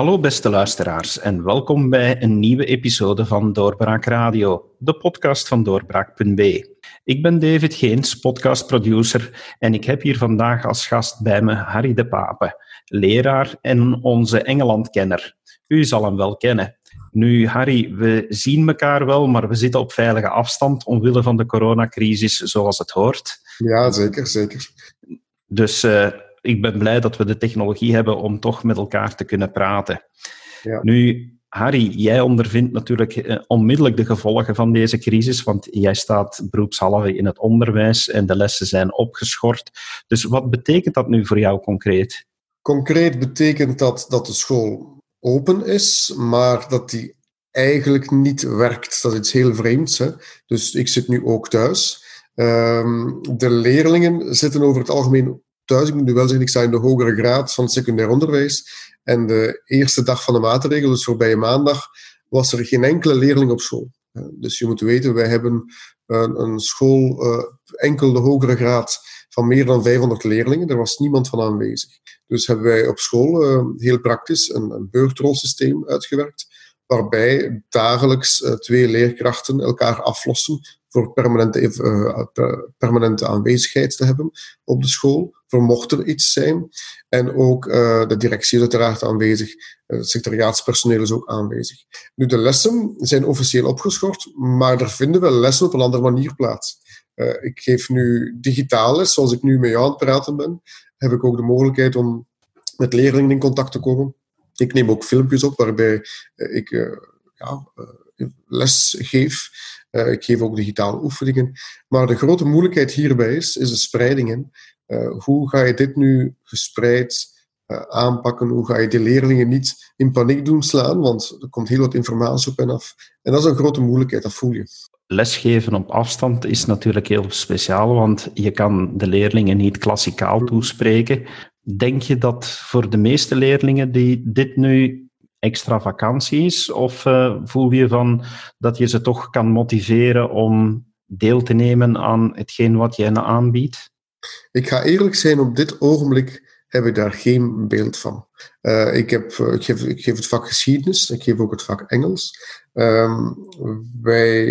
Hallo beste luisteraars en welkom bij een nieuwe episode van Doorbraak Radio, de podcast van doorbraak.be. Ik ben David Geens, podcastproducer en ik heb hier vandaag als gast bij me Harry de Pape, leraar en onze Engelandkenner. U zal hem wel kennen. Nu, Harry, we zien elkaar wel, maar we zitten op veilige afstand omwille van de coronacrisis, zoals het hoort. Ja, zeker, zeker. Dus uh, ik ben blij dat we de technologie hebben om toch met elkaar te kunnen praten. Ja. Nu, Harry, jij ondervindt natuurlijk eh, onmiddellijk de gevolgen van deze crisis, want jij staat beroepshalve in het onderwijs en de lessen zijn opgeschort. Dus wat betekent dat nu voor jou concreet? Concreet betekent dat dat de school open is, maar dat die eigenlijk niet werkt. Dat is iets heel vreemds. Hè? Dus ik zit nu ook thuis. Um, de leerlingen zitten over het algemeen thuis. Ik moet nu wel zeggen, ik sta in de hogere graad van het secundair onderwijs. En de eerste dag van de maatregelen, dus voorbije maandag, was er geen enkele leerling op school. Dus je moet weten, wij hebben een, een school, uh, enkel de hogere graad, van meer dan 500 leerlingen. Er was niemand van aanwezig. Dus hebben wij op school uh, heel praktisch een, een beurtrolsysteem uitgewerkt, waarbij dagelijks twee leerkrachten elkaar aflossen voor permanente, uh, permanente aanwezigheid te hebben op de school, voor mocht er iets zijn. En ook uh, de directie is uiteraard aanwezig, het secretariaatspersoneel is ook aanwezig. Nu, de lessen zijn officieel opgeschort, maar er vinden wel lessen op een andere manier plaats. Ik geef nu digitaal zoals ik nu met jou aan het praten ben, heb ik ook de mogelijkheid om met leerlingen in contact te komen. Ik neem ook filmpjes op waarbij ik ja, les geef. Uh, ik geef ook digitale oefeningen. Maar de grote moeilijkheid hierbij is, is de spreidingen. Uh, hoe ga je dit nu gespreid uh, aanpakken? Hoe ga je de leerlingen niet in paniek doen slaan? Want er komt heel wat informatie op en af. En dat is een grote moeilijkheid, dat voel je. Lesgeven op afstand is natuurlijk heel speciaal, want je kan de leerlingen niet klassikaal toespreken. Denk je dat voor de meeste leerlingen die dit nu extra vakantie is? Of uh, voel je van dat je ze toch kan motiveren om deel te nemen aan hetgeen wat jij aanbiedt? Ik ga eerlijk zijn, op dit ogenblik heb ik daar geen beeld van. Uh, ik, heb, uh, ik, geef, ik geef het vak geschiedenis, ik geef ook het vak Engels. Um, wij,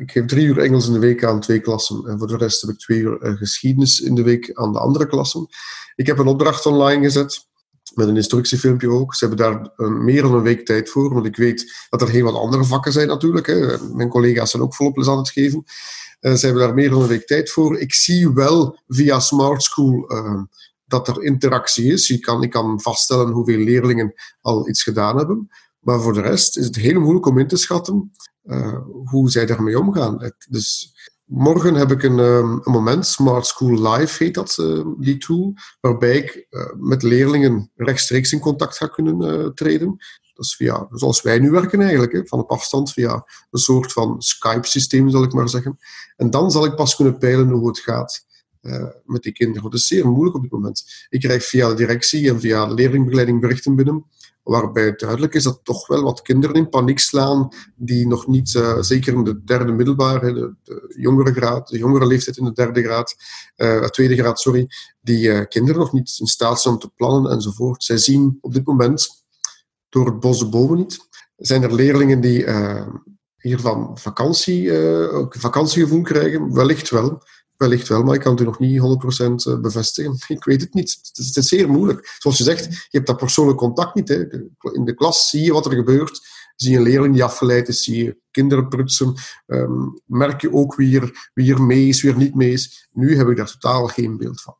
ik geef drie uur Engels in de week aan twee klassen en voor de rest heb ik twee uur geschiedenis in de week aan de andere klassen. Ik heb een opdracht online gezet met een instructiefilmpje ook. Ze hebben daar een, meer dan een week tijd voor, want ik weet dat er heel wat andere vakken zijn natuurlijk. Hè. Mijn collega's zijn ook volop les aan het geven. Uh, ze hebben daar meer dan een week tijd voor. Ik zie wel via Smart School uh, dat er interactie is. Ik kan, ik kan vaststellen hoeveel leerlingen al iets gedaan hebben. Maar voor de rest is het heel moeilijk om in te schatten uh, hoe zij daarmee omgaan. Dus Morgen heb ik een, ehm, een, moment, Smart School Live heet dat, uh, die tool, waarbij ik uh, met leerlingen rechtstreeks in contact ga kunnen uh, treden. Dat is via, zoals wij nu werken eigenlijk, hè, van op afstand, via een soort van Skype-systeem, zal ik maar zeggen. En dan zal ik pas kunnen peilen hoe het gaat met die kinderen. Dat is zeer moeilijk op dit moment. Ik krijg via de directie en via de leerlingbegeleiding berichten binnen waarbij duidelijk is dat toch wel wat kinderen in paniek slaan die nog niet, uh, zeker in de derde middelbare, de, de, jongere graad, de jongere leeftijd in de derde graad, uh, tweede graad, sorry, die uh, kinderen nog niet in staat zijn om te plannen enzovoort. Zij zien op dit moment door het bos de bomen niet. Zijn er leerlingen die hiervan vakantie, vakantiegevoel krijgen? Wellicht wel. Wellicht wel, maar ik kan het nog niet 100% eh, bevestigen. Ik weet het niet. Het is, zeer moeilijk. Zoals je zegt, je hebt dat persoonlijk contact niet. Hè. In de klas zie je wat er gebeurt. Zie je een leerling die afgeleid zie je kinderen prutsen. Um, merk je ook wie er, wie mee is, wie er niet mee is. Nu heb ik daar totaal geen beeld van.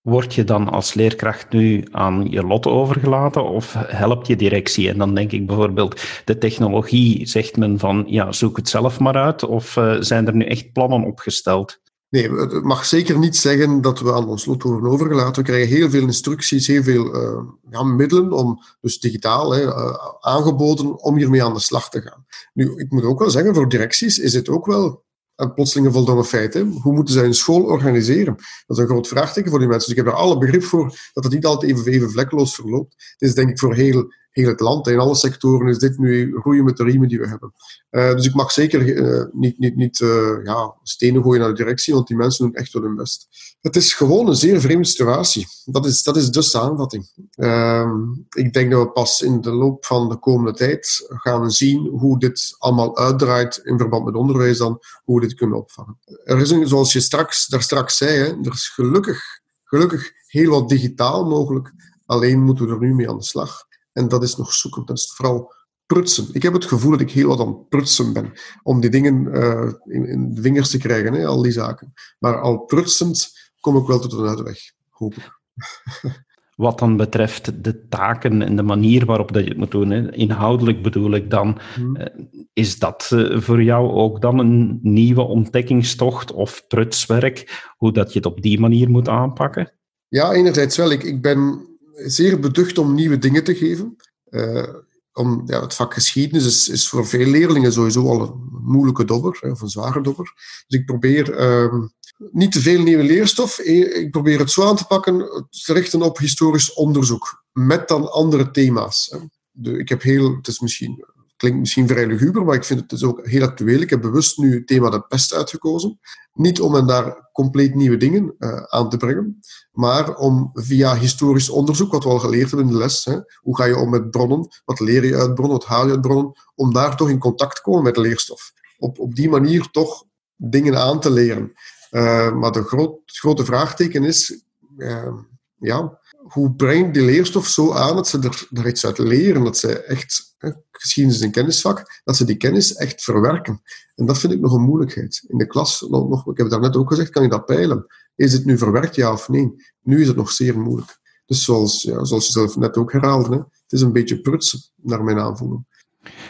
Word je dan als leerkracht nu aan je lot overgelaten of helpt je directie? En dan denk ik bijvoorbeeld, de technologie, zegt men van ja, zoek het zelf maar uit. Of uh, zijn er nu echt plannen opgesteld? Nee, het mag zeker niet zeggen dat we aan ons lot worden overgelaten. We krijgen heel veel instructies, heel veel uh, ja, middelen, om, dus digitaal, hè, uh, aangeboden om hiermee aan de slag te gaan. Nu, ik moet ook wel zeggen, voor directies is het ook wel een plotselinge voldongen feit. Hè. Hoe moeten zij hun school organiseren? Dat is een groot vraagteken voor die mensen. Dus ik heb er alle begrip voor dat het niet altijd even, even verloopt. Het is denk ik voor heel, heel het land. In alle sectoren is dit nu groeien met de riemen die we hebben. Uh, dus ik mag zeker uh, niet, niet, niet uh, ja, stenen gooien naar de directie, want die mensen doen echt wel hun best. Het is gewoon een zeer vreemde situatie. Dat is, dat is de samenvatting. Ehm, ik denk dat we pas in de loop van de komende tijd gaan zien hoe dit allemaal uitdraait in verband met onderwijs dan, hoe we dit kunnen opvangen. Er is, een, zoals je straks, daar straks zei, er is gelukkig, gelukkig heel wat digitaal mogelijk. Alleen moeten we er nu mee aan de slag. En dat is nog zoeken. Dat is vooral prutsen. Ik heb het gevoel dat ik heel wat aan prutsen ben. Om die dingen uh, in, in, de vingers te krijgen, hè, al die zaken. Maar al prutsend kom ik wel tot een uitweg, hoop ik. Wat dan betreft de taken en de manier waarop dat je het moet doen, hè. inhoudelijk bedoel ik dan, hmm. Eh, is dat uh, voor jou ook dan een nieuwe ontdekkingstocht of prutswerk, hoe dat je het op die manier moet aanpakken? Ja, enerzijds wel. Ik, ik ben zeer beducht om nieuwe dingen te geven. Uh, om, ja, het vak geschiedenis is, is, voor veel leerlingen sowieso al een moeilijke dobber, of een zware dobber. Dus ik probeer uh, niet te veel nieuwe leerstof. Eh, ik probeer het zo aan te pakken, te richten op historisch onderzoek, met dan andere thema's. Ik heb heel, het is misschien klinkt misschien vrij luguber, maar ik vind het dus ook heel actueel. Ik heb bewust nu het thema de pest uitgekozen. Niet om hen daar compleet nieuwe dingen uh, aan te brengen, maar om via historisch onderzoek, wat we al geleerd hebben in de les, hè, hoe ga je om met bronnen, wat leer je uit bronnen, wat haal je uit bronnen, om daar toch in contact te komen met de leerstof. Op, op die manier toch dingen aan te leren. Uh, maar de groot, het grote vraagteken is, uh, ja, hoe breng die leerstof zo aan dat ze er, er iets uit leren, dat ze echt, hè, geschiedenis is een kennisvak, dat ze die kennis echt verwerken. En dat vind ik nog een moeilijkheid. In de klas, nog, ik heb het daarnet ook gezegd, kan je dat peilen. Is het nu verwerkt, ja of nee? Nu is het nog zeer moeilijk. Dus zoals, ja, zoals je zelf net ook herhaalde, het is een beetje prutsen, naar mijn aanvoeling.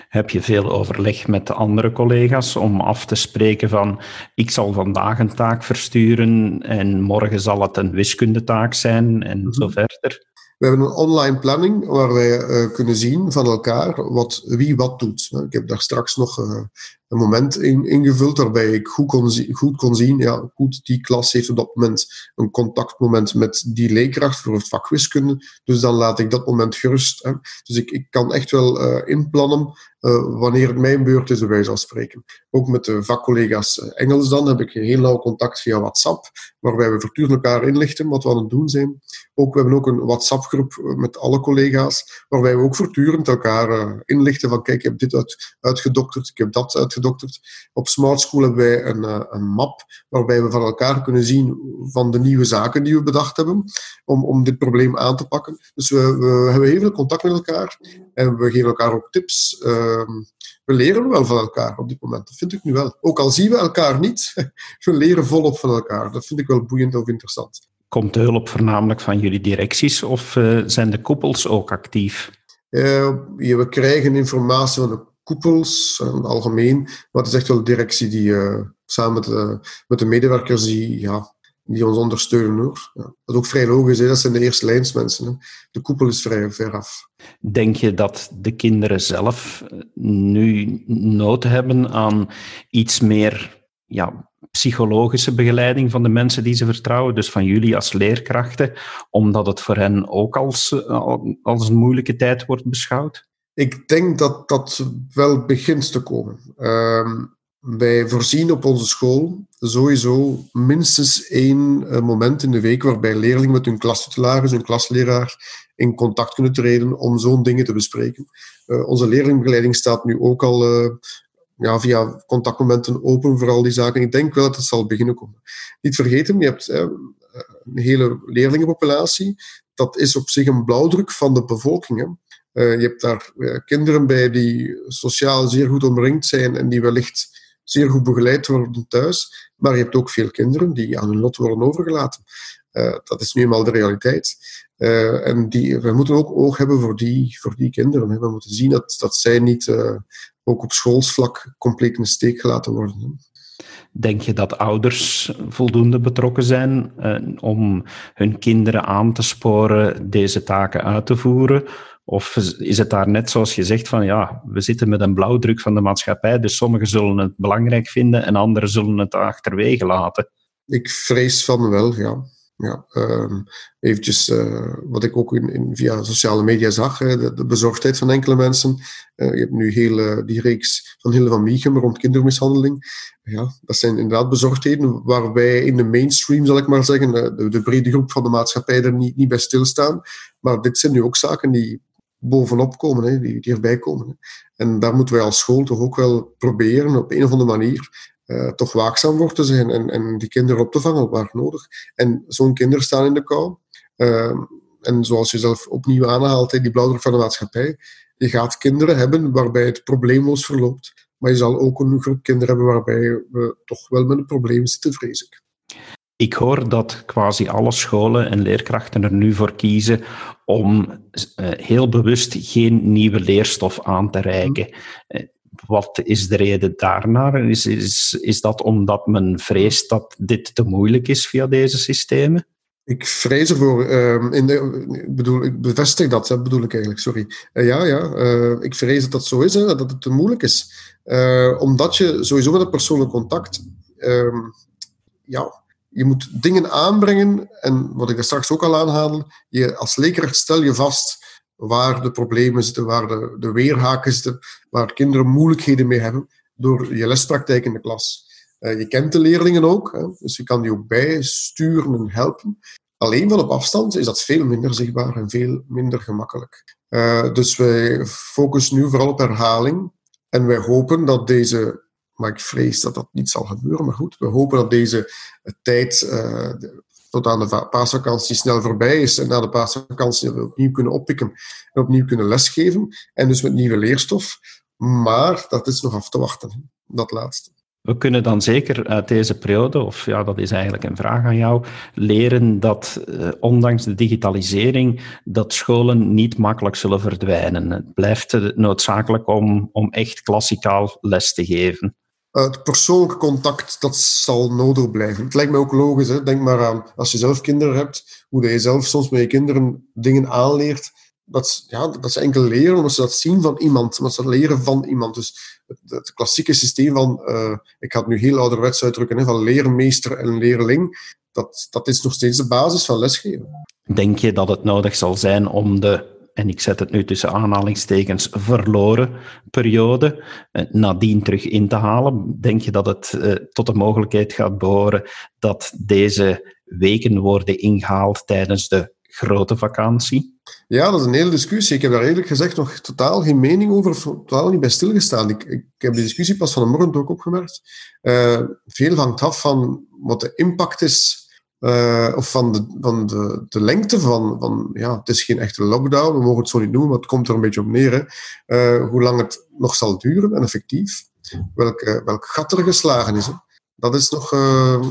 Heb je veel overleg met de andere collega's om af te spreken van ik zal vandaag een taak versturen en morgen zal het een wiskundetaak zijn en mm zo verder? We hebben een online planning waar wij uh, kunnen zien van elkaar wat, wie wat doet. Ik heb daar straks nog uh, een moment in, ingevuld waarbij ik goed kon, goed kon zien, ja, goed, die klas heeft op dat moment een contactmoment met die leerkracht voor het vak wiskunde. Dus dan laat ik dat moment gerust. Hè. Dus ik, ik kan echt wel uh, inplannen uh, wanneer het mijn beurt is, wijze van spreken. Ook met de vakcollega's uh, Engels dan heb ik heel nauw contact via WhatsApp, waarbij we voortdurend elkaar inlichten wat we aan het doen zijn. Ook, we hebben ook een WhatsApp-groep met alle collega's, waarbij we ook voortdurend elkaar inlichten van kijk, ik heb dit uit, uitgedokterd, ik heb dat uitgedokterd uitgedokterd. Op Smart School hebben wij een, eh, een map waarbij we van elkaar kunnen zien van de nieuwe zaken die we bedacht hebben om, om dit probleem aan te pakken. Dus we, we hebben heel veel contact met elkaar en we geven elkaar ook tips. Ehm, we leren wel van elkaar op dit moment. Dat vind ik nu wel. Ook al zien we elkaar niet, we leren volop van elkaar. Dat vind ik wel boeiend of interessant. Komt de hulp voornamelijk van jullie directies of uh, zijn de koepels ook actief? Uh, we krijgen informatie van de koepels het algemeen. Maar het is echt wel de directie die uh, samen met de, met de medewerkers die, ja, die ons ondersteunen. Hoor. Ja. Dat is ook vrij logisch, hè? dat zijn de eerste lijnsmensen. Hè? De koepel is vrij ver af. Denk je dat de kinderen zelf eh, nu nood hebben aan iets meer ja, psychologische begeleiding van de mensen die ze vertrouwen, dus van jullie als leerkrachten, omdat het voor hen ook als, eh, als een moeilijke tijd wordt beschouwd? Ik denk dat dat wel begint te komen. Uh, wij voorzien op onze school sowieso minstens één uh, moment in de week waarbij leerlingen met hun klastitularis, hun klasleraar in contact kunnen treden om zo'n dingen te bespreken. Uh, onze leerlingbegeleiding staat nu ook al uh, ja, via contactmomenten open voor al die zaken. Ik denk wel dat het zal beginnen komen. Niet vergeten, je hebt een hele leerlingenpopulatie. Dat is op zich een blauwdruk van de bevolking. Hè. Uh, je hebt daar uh, kinderen bij die sociaal zeer goed omringd zijn en die wellicht zeer goed begeleid worden thuis. Maar je hebt ook veel kinderen die aan hun lot worden overgelaten. Uh, dat is nu eenmaal de realiteit. en die, we moeten ook oog hebben voor die, voor die kinderen. We moeten zien dat, dat zij niet ook op schoolsvlak compleet in de steek gelaten worden. Denk je dat ouders voldoende betrokken zijn om hun kinderen aan te sporen deze taken uit te voeren? Of is het daar net zoals je zegt van ja, we zitten met een blauwdruk van de maatschappij, dus sommigen zullen het belangrijk vinden en anderen zullen het achterwege laten? Ik vrees van wel, ja. ja, um, eventjes uh, wat ik ook in, in, via sociale media zag, de, de, bezorgdheid van enkele mensen. Uh, je hebt nu heel, die reeks van Hille van Miechem rond kindermishandeling. Ja, dat zijn inderdaad bezorgdheden waarbij in de mainstream, zal ik maar zeggen, de, de brede groep van de maatschappij er niet, niet bij stilstaan. Maar dit zijn nu ook zaken die bovenop komen, hè, die, erbij komen. En daar moeten wij als school toch ook wel proberen op een of andere manier uh, toch waakzaam voor te zijn en, en die kinderen op te vangen waar nodig. En zo'n kinderen staan in de kou. Uh, en zoals je zelf opnieuw aanhaalt, die blauwdruk van de maatschappij, je gaat kinderen hebben waarbij het probleemloos verloopt. Maar je zal ook een groep kinderen hebben waarbij we toch wel met een probleem zitten, vrees ik. Ik hoor dat quasi alle scholen en leerkrachten er nu voor kiezen om uh, heel bewust geen nieuwe leerstof aan te reiken. Uh, wat is de reden daarnaar? Is, is, is dat omdat men vreest dat dit te moeilijk is via deze systemen? Ik vrees ervoor. Uh, in de, ik bedoel, ik bevestig dat, bedoel ik eigenlijk, sorry. Uh, ja, ja, uh, ik vrees dat dat zo is, hè, dat het te moeilijk is. Omdat je sowieso met een persoonlijk contact, ehm, ja, je moet dingen aanbrengen. En wat ik er straks ook al aanhaalde, je als leerkracht stel je vast waar de problemen zitten, waar de, de weerhaken zitten, waar kinderen moeilijkheden mee hebben door je lespraktijk in de klas. Uh, je kent de leerlingen ook, hè, dus je kan die ook bijsturen en helpen. Alleen van op afstand is dat veel minder zichtbaar en veel minder gemakkelijk. Uh, dus wij focussen nu vooral op herhaling. En wij hopen dat deze, maar ik vrees dat dat niet zal gebeuren, maar goed, we hopen dat deze tijd, uh, tot aan de paasvakantie snel voorbij is en na de paasvakantie we opnieuw kunnen oppikken en opnieuw kunnen lesgeven. En dus met nieuwe leerstof. Maar dat is nog af te wachten, dat laatste. We kunnen dan zeker uit deze periode, of ja, dat is eigenlijk een vraag aan jou, leren dat eh, ondanks de digitalisering, dat scholen niet makkelijk zullen verdwijnen. Het blijft noodzakelijk om, om echt klassikaal les te geven. Eh, het persoonlijke contact, dat zal nodig blijven. Het lijkt me ook logisch. Hè? Denk maar aan, als je zelf kinderen hebt, hoe je zelf soms met je kinderen dingen aanleert. Dat, ja, dat ze enkel leren omdat ze dat zien van iemand, omdat ze dat leren van iemand. Dus het, het klassieke systeem van, uh, ik ga het nu heel ouderwets uitdrukken, hè, van leermeester en leerling, dat, dat is nog steeds de basis van lesgeven. Denk je dat het nodig zal zijn om de en ik zet het nu tussen aanhalingstekens, verloren periode, eh, nadien terug in te halen? Denk je dat het eh, tot de mogelijkheid gaat behoren dat deze weken worden ingehaald tijdens de grote vakantie? Ja, dat is een hele discussie. Ik heb daar eerlijk gezegd nog totaal geen mening over, totaal niet bij stilgestaan. Ik, ik heb die discussie pas vanmorgen ook opgemerkt. Uh, veel hangt af van wat de impact is uh, of van, de, van de, de lengte van, van, ja, het is geen echte lockdown, we mogen het zo niet noemen, maar het komt er een beetje op neer. Uh, hoe lang het nog zal duren en effectief, welk, welk gat er geslagen is. Dat is nog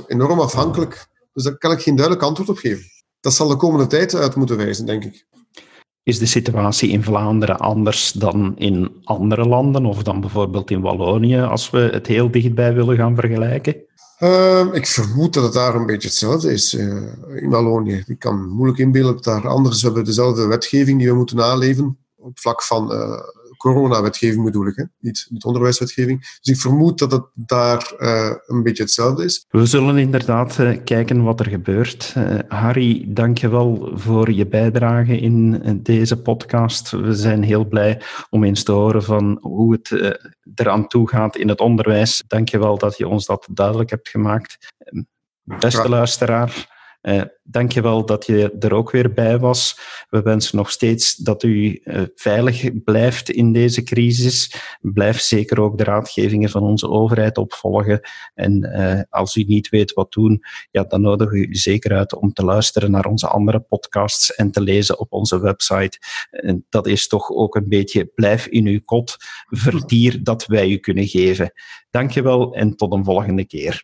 enorm afhankelijk. Dus daar kan ik geen duidelijk antwoord op geven. Dat zal de komende tijd uit moeten wijzen, denk ik. Is de situatie in Vlaanderen anders dan in andere landen, of dan bijvoorbeeld in Wallonië, als we het heel dichtbij willen gaan vergelijken? Uh, ik vermoed dat het daar een beetje hetzelfde is uh, in Wallonië. Ik kan moeilijk inbeelden dat daar anders hebben dezelfde wetgeving die we moeten naleven op vlak van uh, coronawetgeving bedoel ik, hè? Niet, niet onderwijswetgeving. Dus ik vermoed dat het daar uh, een beetje hetzelfde is. We zullen inderdaad uh, kijken wat er gebeurt. Uh, Harry, dank je wel voor je bijdrage in deze podcast. We zijn heel blij om eens te horen van hoe het eraan toe gaat in het onderwijs. Dank je wel dat je ons dat duidelijk hebt gemaakt. Beste luisteraar, uh, Dank je wel dat je er ook weer bij was. We wensen nog steeds dat u uh, veilig blijft in deze crisis. Blijf zeker ook de raadgevingen van onze overheid opvolgen. En uh, als u niet weet wat doen, ja, dan nodigen we u zeker uit om te luisteren naar onze andere podcasts en te lezen op onze website. En dat is toch ook een beetje blijf in uw kot, verdier dat wij u kunnen geven. Dank je wel en tot een volgende keer.